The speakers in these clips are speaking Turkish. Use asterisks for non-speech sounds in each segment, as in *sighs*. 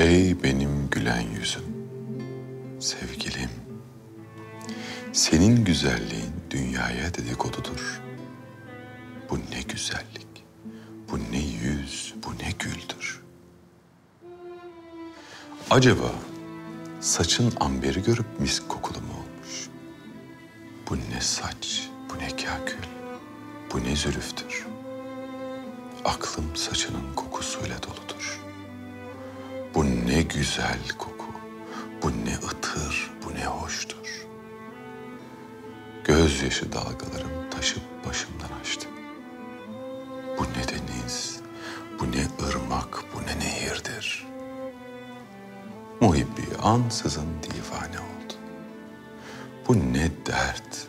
Ey benim gülen yüzüm, sevgilim. Senin güzelliğin dünyaya dedikodudur. Bu ne güzellik, bu ne yüz, bu ne güldür. Acaba saçın amberi görüp mis kokulu mu olmuş? Bu ne saç, bu ne kakül, bu ne zülüftür. Aklım saçının kokusuyla doludur. Ne güzel koku, bu ne ıtır, bu ne hoştur. Gözyaşı dalgalarım taşıp başımdan açtı. Bu ne deniz, bu ne ırmak, bu ne nehirdir. Muhibbi ansızın divane oldu. Bu ne dert,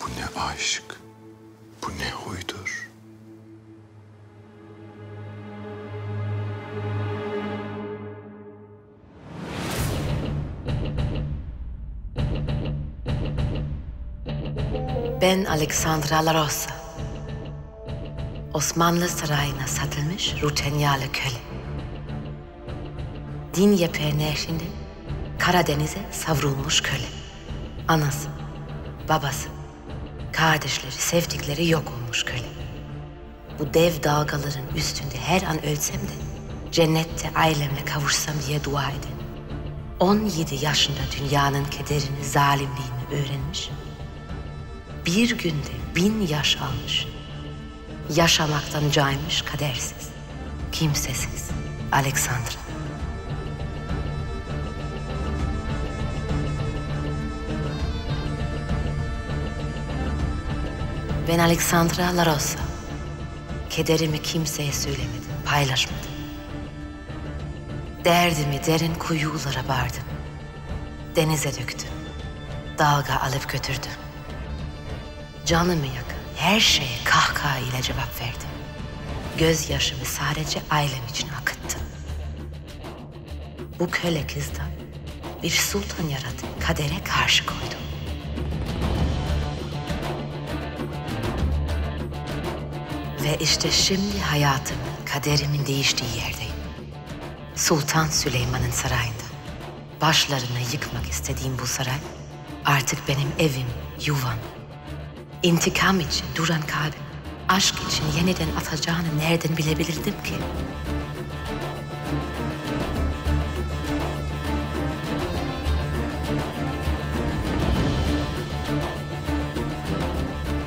bu ne aşk, bu ne huydur. Ben Alexandra La Rosa. Osmanlı sarayına satılmış Rutenyalı köle. Din yepeği neşrinde Karadeniz'e savrulmuş köle. Anası, babası, kardeşleri, sevdikleri yok olmuş köle. Bu dev dalgaların üstünde her an ölsem de cennette ailemle kavuşsam diye dua edin. 17 yaşında dünyanın kederini, zalimliğini öğrenmiş. Bir günde bin yaş almış. Yaşamaktan caymış kadersiz, kimsesiz Alexandra. Ben Alexandra La Rosa. Kederimi kimseye söylemedim, paylaşmadım. Derdimi derin kuyulara bardım. Denize döktüm. Dalga alıp götürdüm. Canımı yakın her şeye kahkaha ile cevap verdim. Gözyaşımı sadece ailem için akıttım. Bu köle kızdan bir sultan yaratıp kadere karşı koydum. Ve işte şimdi hayatımın, kaderimin değiştiği yerdeyim. Sultan Süleyman'ın sarayında. Başlarını yıkmak istediğim bu saray artık benim evim, yuvam. İntikam için duran kalbim, aşk için yeniden atacağını nereden bilebilirdim ki?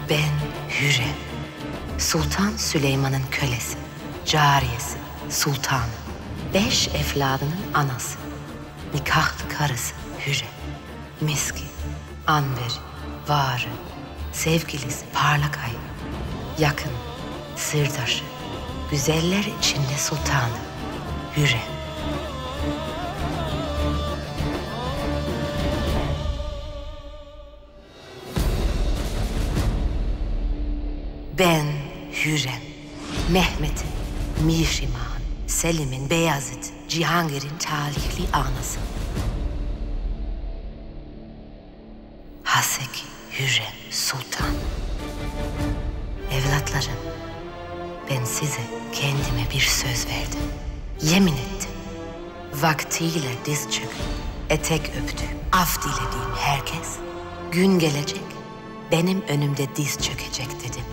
Ben Hürrem. Sultan Süleyman'ın kölesi, cariyesi, sultanı, beş evladının anası, nikahlı karısı Hürrem, miski, anveri, varı, sevgilisi parlak ay, yakın, sırdaşı, güzeller içinde sultanı, Hürrem. Ben Hürrem, Mehmet'in, Mişiman, Selim'in, Beyazıt, Cihangir'in talihli anası. Haseki Hürrem size kendime bir söz verdim. Yemin ettim. Vaktiyle diz çöküp, etek öptüğüm, af dilediğim herkes, gün gelecek, benim önümde diz çökecek dedim.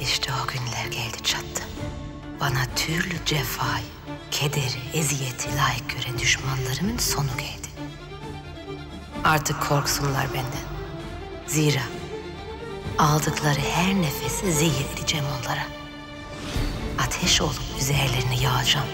İşte o günler geldi çattı. Bana türlü cefayı, kederi, eziyeti layık gören düşmanlarımın sonu geldi. Artık korksunlar benden. Zira aldıkları her nefesi zehir edeceğim onlara. Ateş olup üzerlerine yağacağım.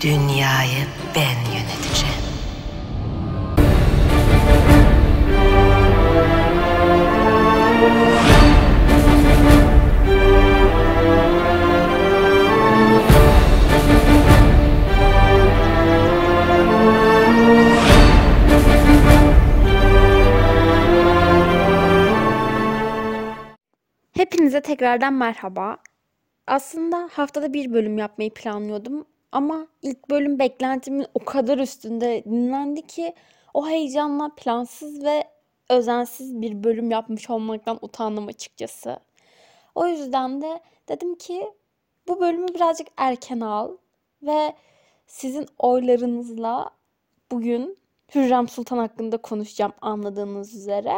Dünyayı ben yöneteceğim. Hepinize tekrardan merhaba. Aslında haftada bir bölüm yapmayı planlıyordum ama ilk bölüm beklentimin o kadar üstünde dinlendi ki o heyecanla plansız ve özensiz bir bölüm yapmış olmaktan utandım açıkçası. O yüzden de dedim ki bu bölümü birazcık erken al ve sizin oylarınızla bugün Hürrem Sultan hakkında konuşacağım anladığınız üzere.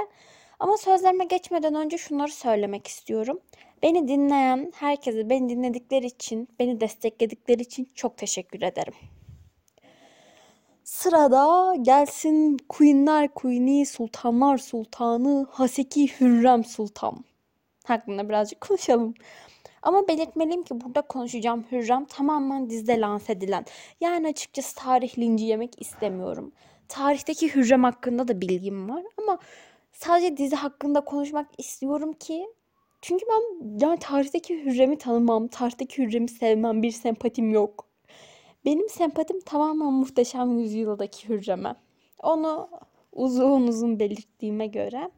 Ama sözlerime geçmeden önce şunları söylemek istiyorum. Beni dinleyen herkese beni dinledikleri için, beni destekledikleri için çok teşekkür ederim. Sırada gelsin Queenler Queen'i, Sultanlar Sultanı, Haseki Hürrem Sultan. Hakkında birazcık *laughs* konuşalım. Ama belirtmeliyim ki burada konuşacağım Hürrem tamamen dizide lanse edilen. Yani açıkçası tarih linci yemek istemiyorum. Tarihteki Hürrem hakkında da bilgim var ama sadece dizi hakkında konuşmak istiyorum ki çünkü ben yani tarihteki Hürrem'i tanımam, tarihteki Hürrem'i sevmem, bir sempatim yok. Benim sempatim tamamen muhteşem yüzyıldaki Hürrem'e. Onu uzun uzun belirttiğime göre.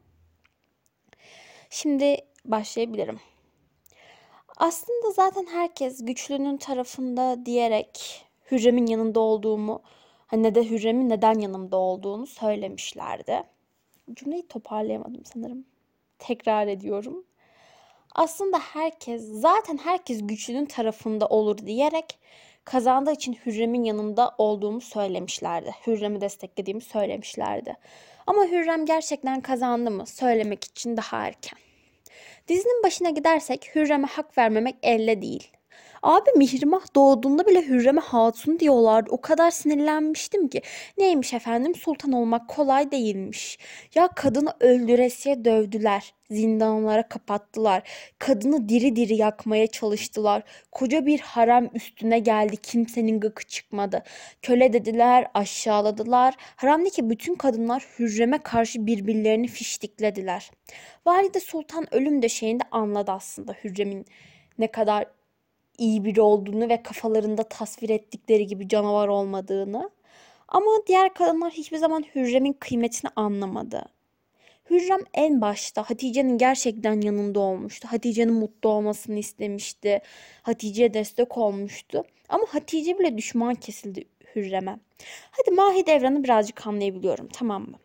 Şimdi başlayabilirim. Aslında zaten herkes güçlünün tarafında diyerek Hürrem'in yanında olduğumu, hani de Hürrem'in neden yanımda olduğunu söylemişlerdi. Cümleyi toparlayamadım sanırım. Tekrar ediyorum. Aslında herkes, zaten herkes güçlünün tarafında olur diyerek kazandığı için Hürrem'in yanında olduğumu söylemişlerdi. Hürrem'i desteklediğimi söylemişlerdi. Ama Hürrem gerçekten kazandı mı söylemek için daha erken. Dizinin başına gidersek Hürrem'e hak vermemek elle değil. Abi Mihrimah doğduğunda bile Hürrem'e hatun diyorlardı. O kadar sinirlenmiştim ki. Neymiş efendim sultan olmak kolay değilmiş. Ya kadını öldüresiye dövdüler. Zindanlara kapattılar. Kadını diri diri yakmaya çalıştılar. Koca bir harem üstüne geldi. Kimsenin gıkı çıkmadı. Köle dediler, aşağıladılar. Haremdeki bütün kadınlar Hürrem'e karşı birbirlerini fiştiklediler. Valide Sultan ölüm döşeğinde anladı aslında Hürrem'in ne kadar iyi biri olduğunu ve kafalarında tasvir ettikleri gibi canavar olmadığını. Ama diğer kadınlar hiçbir zaman Hürrem'in kıymetini anlamadı. Hürrem en başta Hatice'nin gerçekten yanında olmuştu. Hatice'nin mutlu olmasını istemişti. Hatice'ye destek olmuştu. Ama Hatice bile düşman kesildi Hürrem'e. Hadi Mahidevran'ı birazcık anlayabiliyorum tamam mı?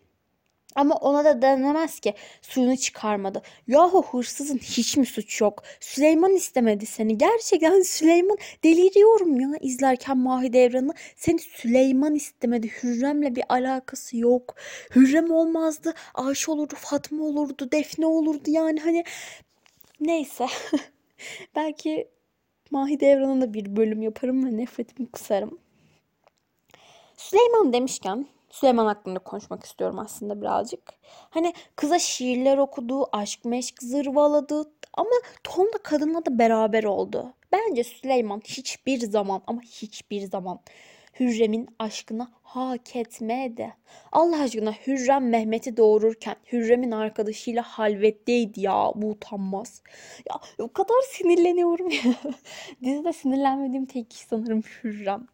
Ama ona da denemez ki suyunu çıkarmadı. Yahu hırsızın hiç mi suç yok? Süleyman istemedi seni. Gerçekten Süleyman deliriyorum ya izlerken Mahidevran'ı. Seni Süleyman istemedi. Hürrem'le bir alakası yok. Hürrem olmazdı. Ayşe olurdu, Fatma olurdu, Defne olurdu yani hani neyse. *laughs* Belki Mahidevran'a da bir bölüm yaparım ve nefretimi kısarım. Süleyman demişken Süleyman hakkında konuşmak istiyorum aslında birazcık. Hani kıza şiirler okudu, aşk meşk zırvaladı ama tonla kadınla da beraber oldu. Bence Süleyman hiçbir zaman ama hiçbir zaman Hürrem'in aşkını hak etmedi. Allah aşkına Hürrem Mehmet'i doğururken Hürrem'in arkadaşıyla halvetteydi ya bu utanmaz. Ya o kadar sinirleniyorum ya. *laughs* Dizide sinirlenmediğim tek kişi sanırım Hürrem.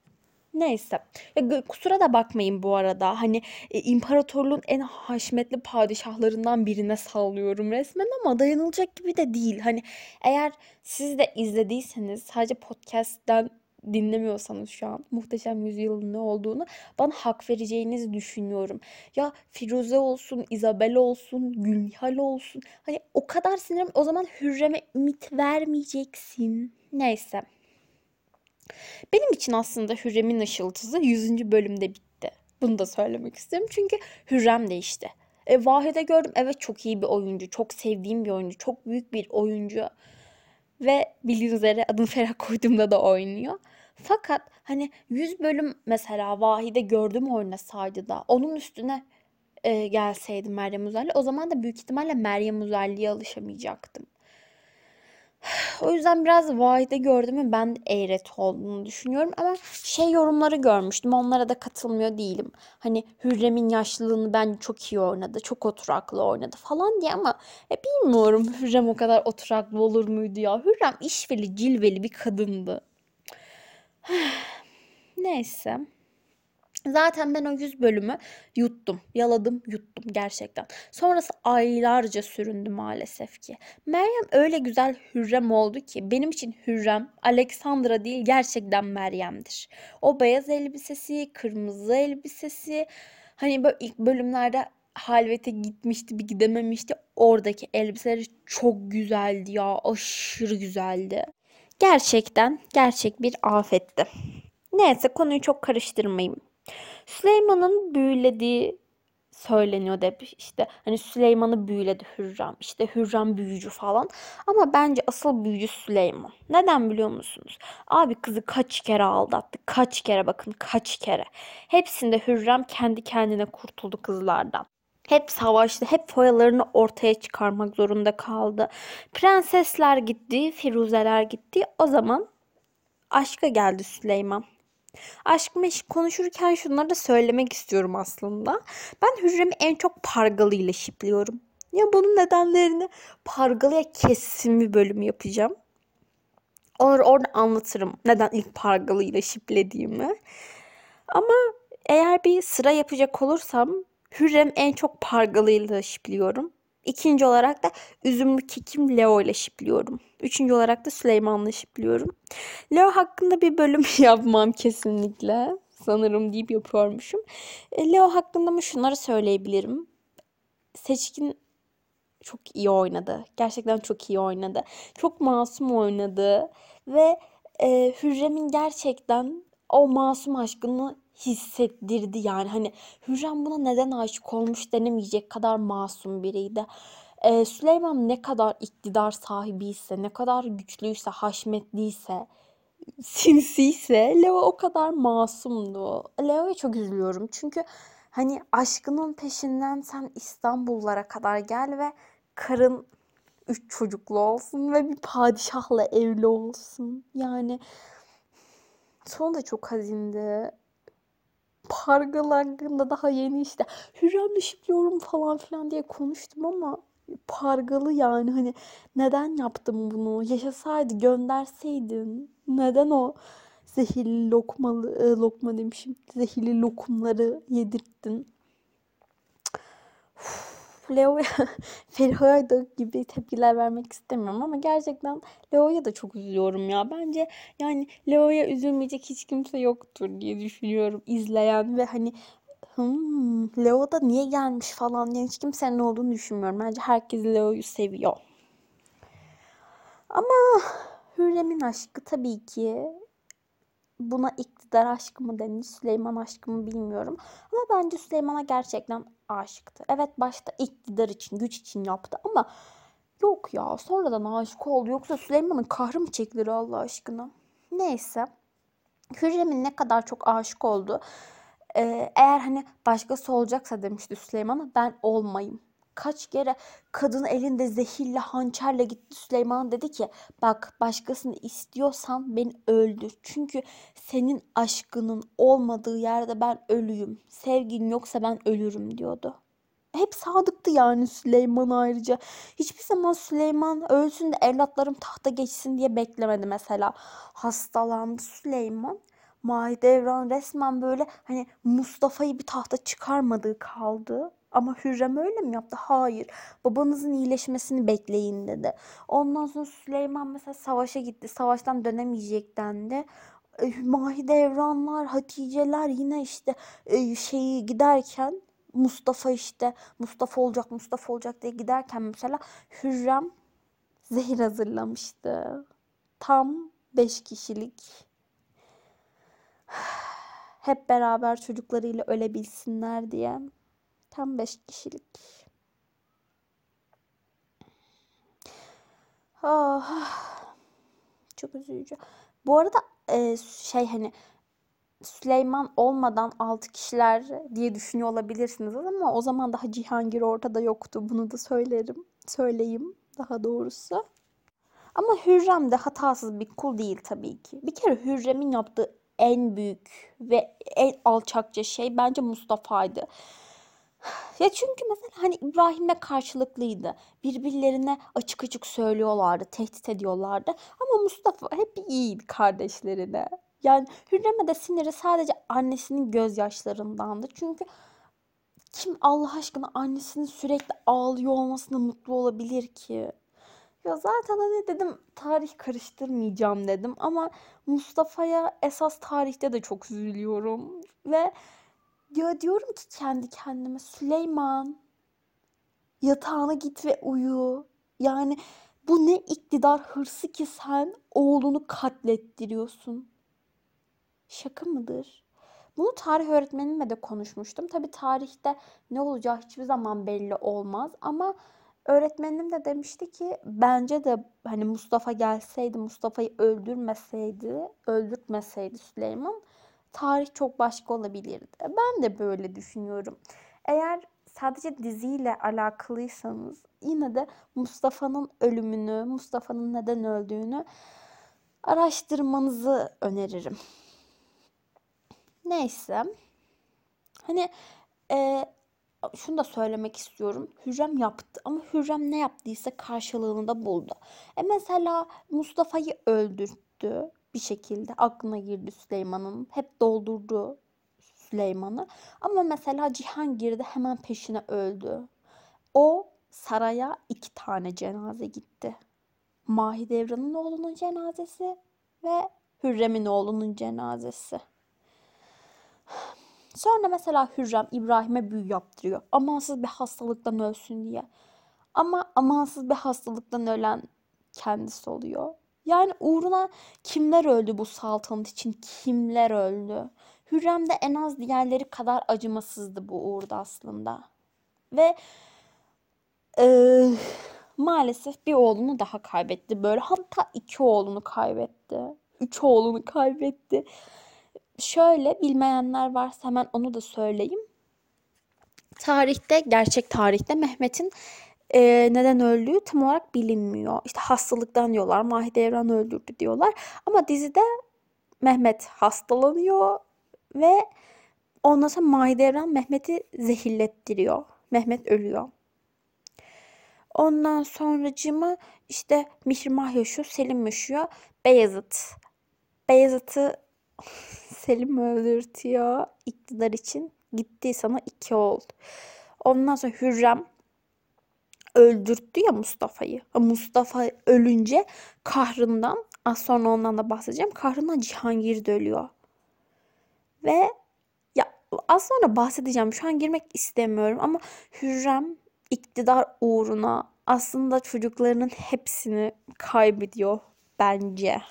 Neyse. Ya, kusura da bakmayın bu arada. Hani e, imparatorluğun en haşmetli padişahlarından birine sallıyorum resmen ama dayanılacak gibi de değil. Hani eğer siz de izlediyseniz sadece podcast'ten dinlemiyorsanız şu an Muhteşem Yüzyılın ne olduğunu bana hak vereceğinizi düşünüyorum. Ya Firuze olsun, Isabel olsun, Gülnihal olsun. Hani o kadar sinirim o zaman Hürrem'e ümit vermeyeceksin. Neyse. Benim için aslında Hürrem'in ışıltısı 100. bölümde bitti. Bunu da söylemek istiyorum. Çünkü Hürrem değişti. E, Vahide gördüm. Evet çok iyi bir oyuncu. Çok sevdiğim bir oyuncu. Çok büyük bir oyuncu. Ve bildiğiniz üzere adını Ferah koyduğumda da oynuyor. Fakat hani 100 bölüm mesela Vahide gördüm oynasaydı da onun üstüne e, gelseydim Meryem Uzerli o zaman da büyük ihtimalle Meryem Uzerli'ye alışamayacaktım. O yüzden biraz Vahide gördüğümü ben de olduğunu düşünüyorum. Ama şey yorumları görmüştüm. Onlara da katılmıyor değilim. Hani Hürrem'in yaşlılığını bence çok iyi oynadı. Çok oturaklı oynadı falan diye ama e, bilmiyorum Hürrem o kadar oturaklı olur muydu ya. Hürrem işveli cilveli bir kadındı. *sighs* Neyse. Zaten ben o 100 bölümü yuttum. Yaladım, yuttum gerçekten. Sonrası aylarca süründü maalesef ki. Meryem öyle güzel Hürrem oldu ki benim için Hürrem Alexandra değil gerçekten Meryem'dir. O beyaz elbisesi, kırmızı elbisesi hani böyle ilk bölümlerde halvete gitmişti bir gidememişti. Oradaki elbiseleri çok güzeldi ya. Aşırı güzeldi. Gerçekten gerçek bir afetti. Neyse konuyu çok karıştırmayayım. Süleyman'ın büyülediği söyleniyor hep işte hani Süleyman'ı büyüledi Hürrem işte Hürrem büyücü falan ama bence asıl büyücü Süleyman neden biliyor musunuz abi kızı kaç kere aldattı kaç kere bakın kaç kere hepsinde Hürrem kendi kendine kurtuldu kızlardan hep savaştı, hep foyalarını ortaya çıkarmak zorunda kaldı. Prensesler gitti, Firuzeler gitti. O zaman aşka geldi Süleyman. Aşk meşk konuşurken şunları da söylemek istiyorum aslında. Ben Hürrem'i en çok Pargalı ile şipliyorum. Ya bunun nedenlerini Pargalı'ya kesin bir bölüm yapacağım. Onları orada anlatırım neden ilk Pargalı ile şiplediğimi. Ama eğer bir sıra yapacak olursam Hürrem en çok Pargalı ile şipliyorum. İkinci olarak da Üzümlü Kekim Leo ile şipliyorum. Üçüncü olarak da Süleyman'la şipliyorum. Leo hakkında bir bölüm *laughs* yapmam kesinlikle. Sanırım deyip yapıyormuşum. E, Leo hakkında mı şunları söyleyebilirim. Seçkin çok iyi oynadı. Gerçekten çok iyi oynadı. Çok masum oynadı. Ve e, Hürrem'in gerçekten o masum aşkını hissettirdi yani. Hani Hürrem buna neden aşık olmuş denemeyecek kadar masum biriydi. Ee, Süleyman ne kadar iktidar sahibiyse, ne kadar güçlüyse, haşmetliyse, *laughs* sinsiyse Leo o kadar masumdu. Leo'ya çok üzülüyorum çünkü hani aşkının peşinden sen İstanbullara kadar gel ve karın üç çocuklu olsun ve bir padişahla evli olsun. Yani sonu da çok hazindi. Pargal hakkında daha yeni işte Hürrem'le şipliyorum falan filan diye konuştum ama Pargalı yani hani neden yaptım bunu? Yaşasaydı gönderseydin. Neden o zehirli lokmalı e, lokma demişim. Zehirli lokumları yedirttin. Leo'ya *laughs* Feriha'ya da gibi tepkiler vermek istemiyorum ama gerçekten Leo'ya da çok üzülüyorum ya. Bence yani Leo'ya üzülmeyecek hiç kimse yoktur diye düşünüyorum izleyen ve hani hmm, Leo da niye gelmiş falan diye hiç kimsenin olduğunu düşünmüyorum. Bence herkes Leo'yu seviyor. Ama Hürrem'in aşkı tabii ki buna iktidar aşkı mı denir, Süleyman aşkı mı bilmiyorum. Ama bence Süleyman'a gerçekten aşıktı. Evet başta iktidar için, güç için yaptı ama yok ya sonradan aşık oldu. Yoksa Süleyman'ın kahrı mı çekilir Allah aşkına? Neyse. Hürrem'in ne kadar çok aşık oldu. Eğer hani başkası olacaksa demişti Süleyman'a ben olmayayım kaç kere kadın elinde zehirle hançerle gitti Süleyman dedi ki bak başkasını istiyorsan beni öldür. Çünkü senin aşkının olmadığı yerde ben ölüyüm. Sevgin yoksa ben ölürüm diyordu. Hep sadıktı yani Süleyman ayrıca. Hiçbir zaman Süleyman ölsün de evlatlarım tahta geçsin diye beklemedi mesela. Hastalandı Süleyman. Mahidevran resmen böyle hani Mustafa'yı bir tahta çıkarmadığı kaldı. Ama Hürrem öyle mi yaptı? Hayır. Babanızın iyileşmesini bekleyin dedi. Ondan sonra Süleyman mesela savaşa gitti. Savaştan dönemeyecek dendi. E, Mahidevranlar, Haticeler yine işte e, şeyi giderken Mustafa işte Mustafa olacak Mustafa olacak diye giderken mesela Hürrem zehir hazırlamıştı. Tam beş kişilik. *sighs* Hep beraber çocuklarıyla ölebilsinler diye. Tam 5 kişilik. Oh, çok üzücü. Bu arada e, şey hani Süleyman olmadan 6 kişiler diye düşünüyor olabilirsiniz ama o zaman daha Cihangir ortada yoktu. Bunu da söylerim. Söyleyeyim daha doğrusu. Ama Hürrem de hatasız bir kul değil tabii ki. Bir kere Hürrem'in yaptığı en büyük ve en alçakça şey bence Mustafa'ydı. Ya çünkü mesela hani İbrahim'le karşılıklıydı. Birbirlerine açık açık söylüyorlardı, tehdit ediyorlardı. Ama Mustafa hep iyiydi kardeşlerine. Yani Hürrem'e de siniri sadece annesinin gözyaşlarındandı. Çünkü kim Allah aşkına annesinin sürekli ağlıyor olmasına mutlu olabilir ki? Ya zaten hani dedim tarih karıştırmayacağım dedim ama Mustafa'ya esas tarihte de çok üzülüyorum. Ve ya diyorum ki kendi kendime Süleyman yatağına git ve uyu. Yani bu ne iktidar hırsı ki sen oğlunu katlettiriyorsun. Şaka mıdır? Bunu tarih öğretmenimle de konuşmuştum. Tabii tarihte ne olacağı hiçbir zaman belli olmaz ama öğretmenim de demişti ki bence de hani Mustafa gelseydi, Mustafa'yı öldürmeseydi, öldürtmeseydi Süleyman tarih çok başka olabilirdi. Ben de böyle düşünüyorum. Eğer sadece diziyle alakalıysanız yine de Mustafa'nın ölümünü, Mustafa'nın neden öldüğünü araştırmanızı öneririm. Neyse. Hani e, şunu da söylemek istiyorum. Hürrem yaptı ama Hürrem ne yaptıysa karşılığını da buldu. E mesela Mustafa'yı öldürttü bir şekilde aklına girdi Süleyman'ın. Hep doldurdu Süleyman'ı. Ama mesela Cihangir de hemen peşine öldü. O saraya iki tane cenaze gitti. Mahidevran'ın oğlunun cenazesi ve Hürrem'in oğlunun cenazesi. Sonra mesela Hürrem İbrahim'e büyü yaptırıyor. Amansız bir hastalıktan ölsün diye. Ama amansız bir hastalıktan ölen kendisi oluyor. Yani uğruna kimler öldü bu saltanat için? Kimler öldü? Hürrem de en az diğerleri kadar acımasızdı bu uğurda aslında. Ve e, maalesef bir oğlunu daha kaybetti. Böyle hatta iki oğlunu kaybetti. Üç oğlunu kaybetti. Şöyle bilmeyenler varsa hemen onu da söyleyeyim. Tarihte, gerçek tarihte Mehmet'in e, neden öldüğü tam olarak bilinmiyor. İşte hastalıktan diyorlar, Mahidevran öldürdü diyorlar. Ama dizide Mehmet hastalanıyor ve ondan sonra Mahidevran Mehmet'i zehirlettiriyor. Mehmet ölüyor. Ondan sonracığımı işte Mihrimah yaşıyor, Selim yaşıyor. Beyazıt. Beyazıt'ı *laughs* Selim öldürtüyor iktidar için. Gitti sana iki oldu. Ondan sonra Hürrem öldürttü ya Mustafa'yı. Mustafa ölünce kahrından az sonra ondan da bahsedeceğim. Kahrından Cihangir de ölüyor. Ve ya az sonra bahsedeceğim. Şu an girmek istemiyorum ama Hürrem iktidar uğruna aslında çocuklarının hepsini kaybediyor bence.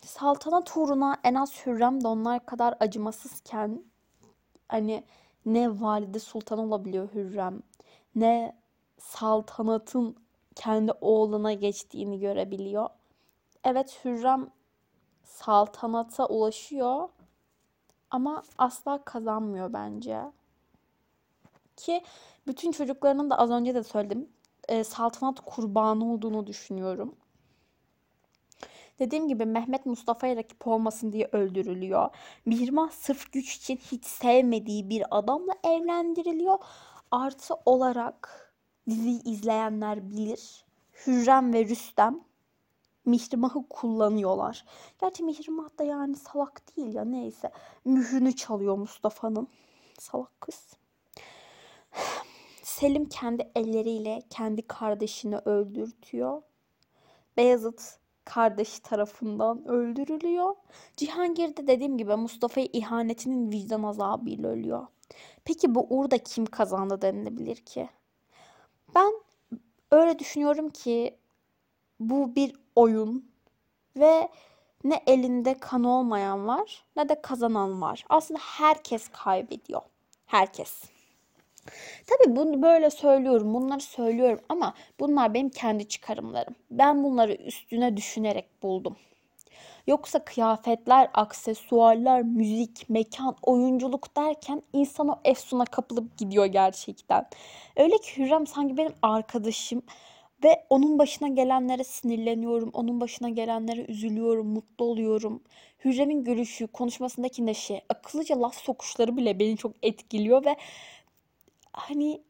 Saltanat uğruna en az Hürrem de onlar kadar acımasızken hani ne valide sultan olabiliyor Hürrem ne saltanatın kendi oğluna geçtiğini görebiliyor. Evet Hürrem saltanata ulaşıyor ama asla kazanmıyor bence. Ki bütün çocuklarının da az önce de söyledim e, saltanat kurbanı olduğunu düşünüyorum. Dediğim gibi Mehmet Mustafa'ya rakip olmasın diye öldürülüyor. Mihrimah sırf güç için hiç sevmediği bir adamla evlendiriliyor. Artı olarak diziyi izleyenler bilir. Hürrem ve Rüstem Mihrimah'ı kullanıyorlar. Gerçi Mihrimah da yani salak değil ya neyse. Mührünü çalıyor Mustafa'nın. Salak kız. *sighs* Selim kendi elleriyle kendi kardeşini öldürtüyor. Beyazıt kardeşi tarafından öldürülüyor. Cihangir de dediğim gibi Mustafa'ya ihanetinin vicdan azabıyla ölüyor. Peki bu uğurda kim kazandı denilebilir ki? Ben öyle düşünüyorum ki bu bir oyun ve ne elinde kan olmayan var ne de kazanan var. Aslında herkes kaybediyor. Herkes. Tabii bunu böyle söylüyorum, bunları söylüyorum ama bunlar benim kendi çıkarımlarım. Ben bunları üstüne düşünerek buldum. Yoksa kıyafetler, aksesuarlar, müzik, mekan, oyunculuk derken insan o efsuna kapılıp gidiyor gerçekten. Öyle ki Hürrem sanki benim arkadaşım ve onun başına gelenlere sinirleniyorum, onun başına gelenlere üzülüyorum, mutlu oluyorum. Hürrem'in gülüşü, konuşmasındaki neşe, akıllıca laf sokuşları bile beni çok etkiliyor ve hani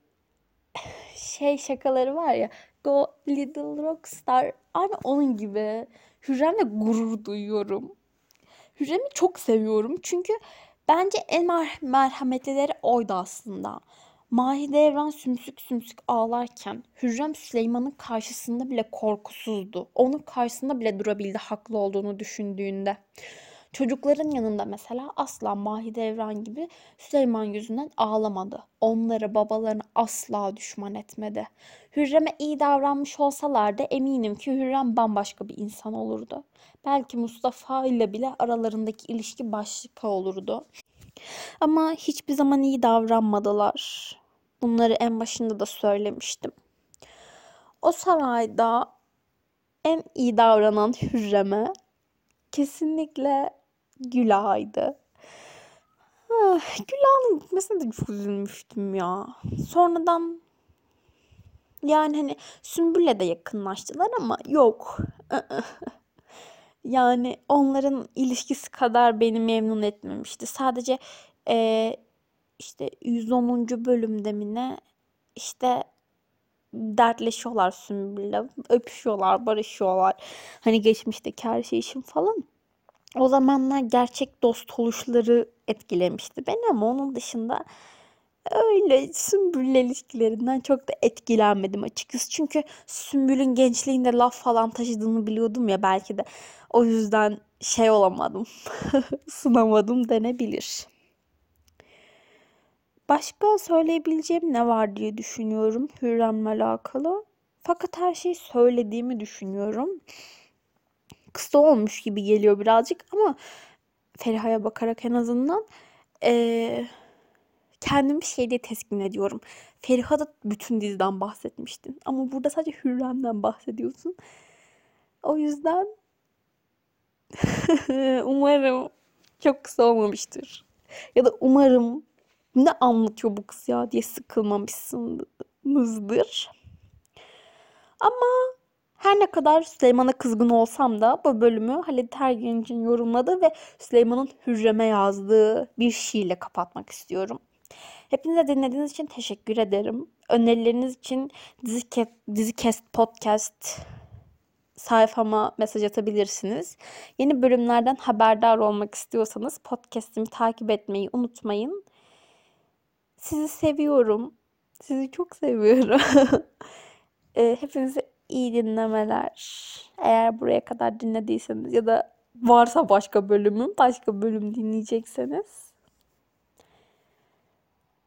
*laughs* şey şakaları var ya Go Little Rockstar aynı onun gibi. Hürrem'le gurur duyuyorum. Hürrem'i çok seviyorum çünkü bence en mer- merhametlileri oydu aslında. Mahidevran sümsük sümsük ağlarken Hürrem Süleyman'ın karşısında bile korkusuzdu. Onun karşısında bile durabildi haklı olduğunu düşündüğünde. Çocukların yanında mesela asla Mahidevran gibi Süleyman yüzünden ağlamadı. Onları babalarını asla düşman etmedi. Hürrem'e iyi davranmış olsalardı eminim ki Hürrem bambaşka bir insan olurdu. Belki Mustafa ile bile aralarındaki ilişki başka olurdu. Ama hiçbir zaman iyi davranmadılar. Bunları en başında da söylemiştim. O sarayda en iyi davranan Hürrem'e kesinlikle Gülağa'ydı. Ah, Gülağa'nın gitmesine de çok üzülmüştüm ya. Sonradan yani hani Sümbül'le de yakınlaştılar ama yok. *laughs* Yani onların ilişkisi kadar beni memnun etmemişti. Sadece eee, işte 110. bölümde mi ne işte dertleşiyorlar Sümbül'le. Öpüşüyorlar, barışıyorlar. Hani geçmişteki her şey için falan. O zamanlar gerçek dost oluşları etkilemişti beni ama onun dışında öyle Sümbül'le ilişkilerinden çok da etkilenmedim açıkçası. Çünkü Sümbül'ün gençliğinde laf falan taşıdığını biliyordum ya belki de o yüzden şey olamadım. *laughs* Sınamadım denebilir. Başka söyleyebileceğim ne var diye düşünüyorum Hürrem'le alakalı. Fakat her şeyi söylediğimi düşünüyorum. Kısa olmuş gibi geliyor birazcık ama Feriha'ya bakarak en azından eee kendimi şeyde teskin ediyorum. Feriha da bütün diziden bahsetmiştin. Ama burada sadece Hürrem'den bahsediyorsun. O yüzden *laughs* umarım çok kısa olmamıştır. Ya da umarım ne anlatıyor bu kız ya diye sıkılmamışsınızdır. Ama her ne kadar Süleyman'a kızgın olsam da bu bölümü Halit Ergenç'in yorumladığı ve Süleyman'ın Hürrem'e yazdığı bir şiirle kapatmak istiyorum. Hepinize dinlediğiniz için teşekkür ederim. Önerileriniz için Dizikest, Podcast sayfama mesaj atabilirsiniz. Yeni bölümlerden haberdar olmak istiyorsanız podcast'imi takip etmeyi unutmayın. Sizi seviyorum. Sizi çok seviyorum. *laughs* Ee, Hepinize iyi dinlemeler. Eğer buraya kadar dinlediyseniz ya da varsa başka bölümüm, başka bölüm dinleyecekseniz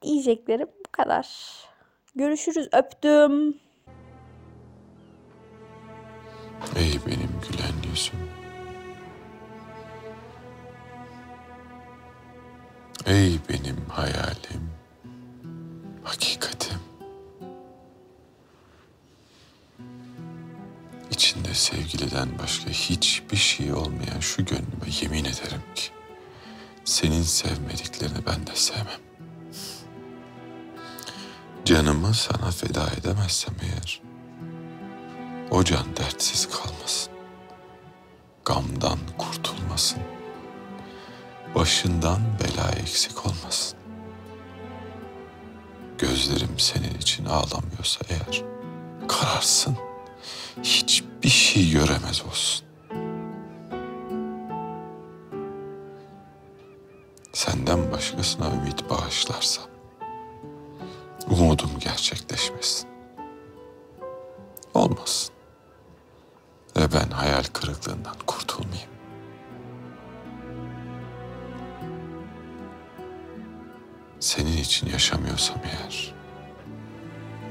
diyeceklerim bu kadar. Görüşürüz. Öptüm. Ey benim gülen yüzüm. Ey benim hayalim. Hakikatim. İçinde sevgiliden başka hiçbir şey olmayan şu gönlüme yemin ederim ki senin sevmediklerini ben de sevmem. Canımı sana feda edemezsem eğer o can dertsiz kalmasın. Gamdan kurtulmasın. Başından bela eksik olmasın. Gözlerim senin için ağlamıyorsa eğer kararsın. Hiçbir şey göremez olsun. Senden başkasına ümit bağışlarsam umudum gerçekleşmesin. Olmasın. Ve ben hayal kırıklığından kurtulmayayım. Senin için yaşamıyorsam eğer,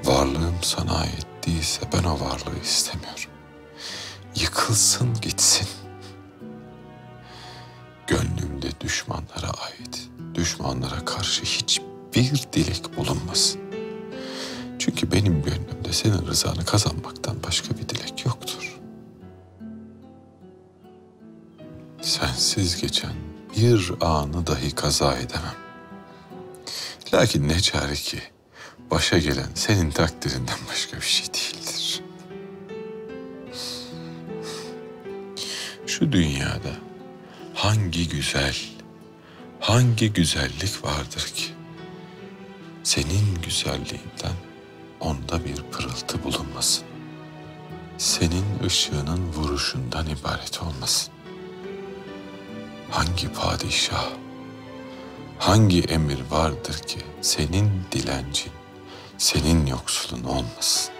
varlığım sana ait değilse ben o varlığı istemiyorum. Yıkılsın gitsin. Gönlümde düşmanlara ait, düşmanlara karşı hiçbir dilek bulunmasın. Çünkü benim gönlümde senin rızanı kazanmaktan başka bir dilek yoktur. sensiz geçen bir anı dahi kaza edemem. Lakin ne çare ki başa gelen senin takdirinden başka bir şey değildir. Şu dünyada hangi güzel, hangi güzellik vardır ki senin güzelliğinden onda bir pırıltı bulunmasın. Senin ışığının vuruşundan ibaret olmasın. Hangi padişah, hangi emir vardır ki senin dilencin, senin yoksulun olmasın.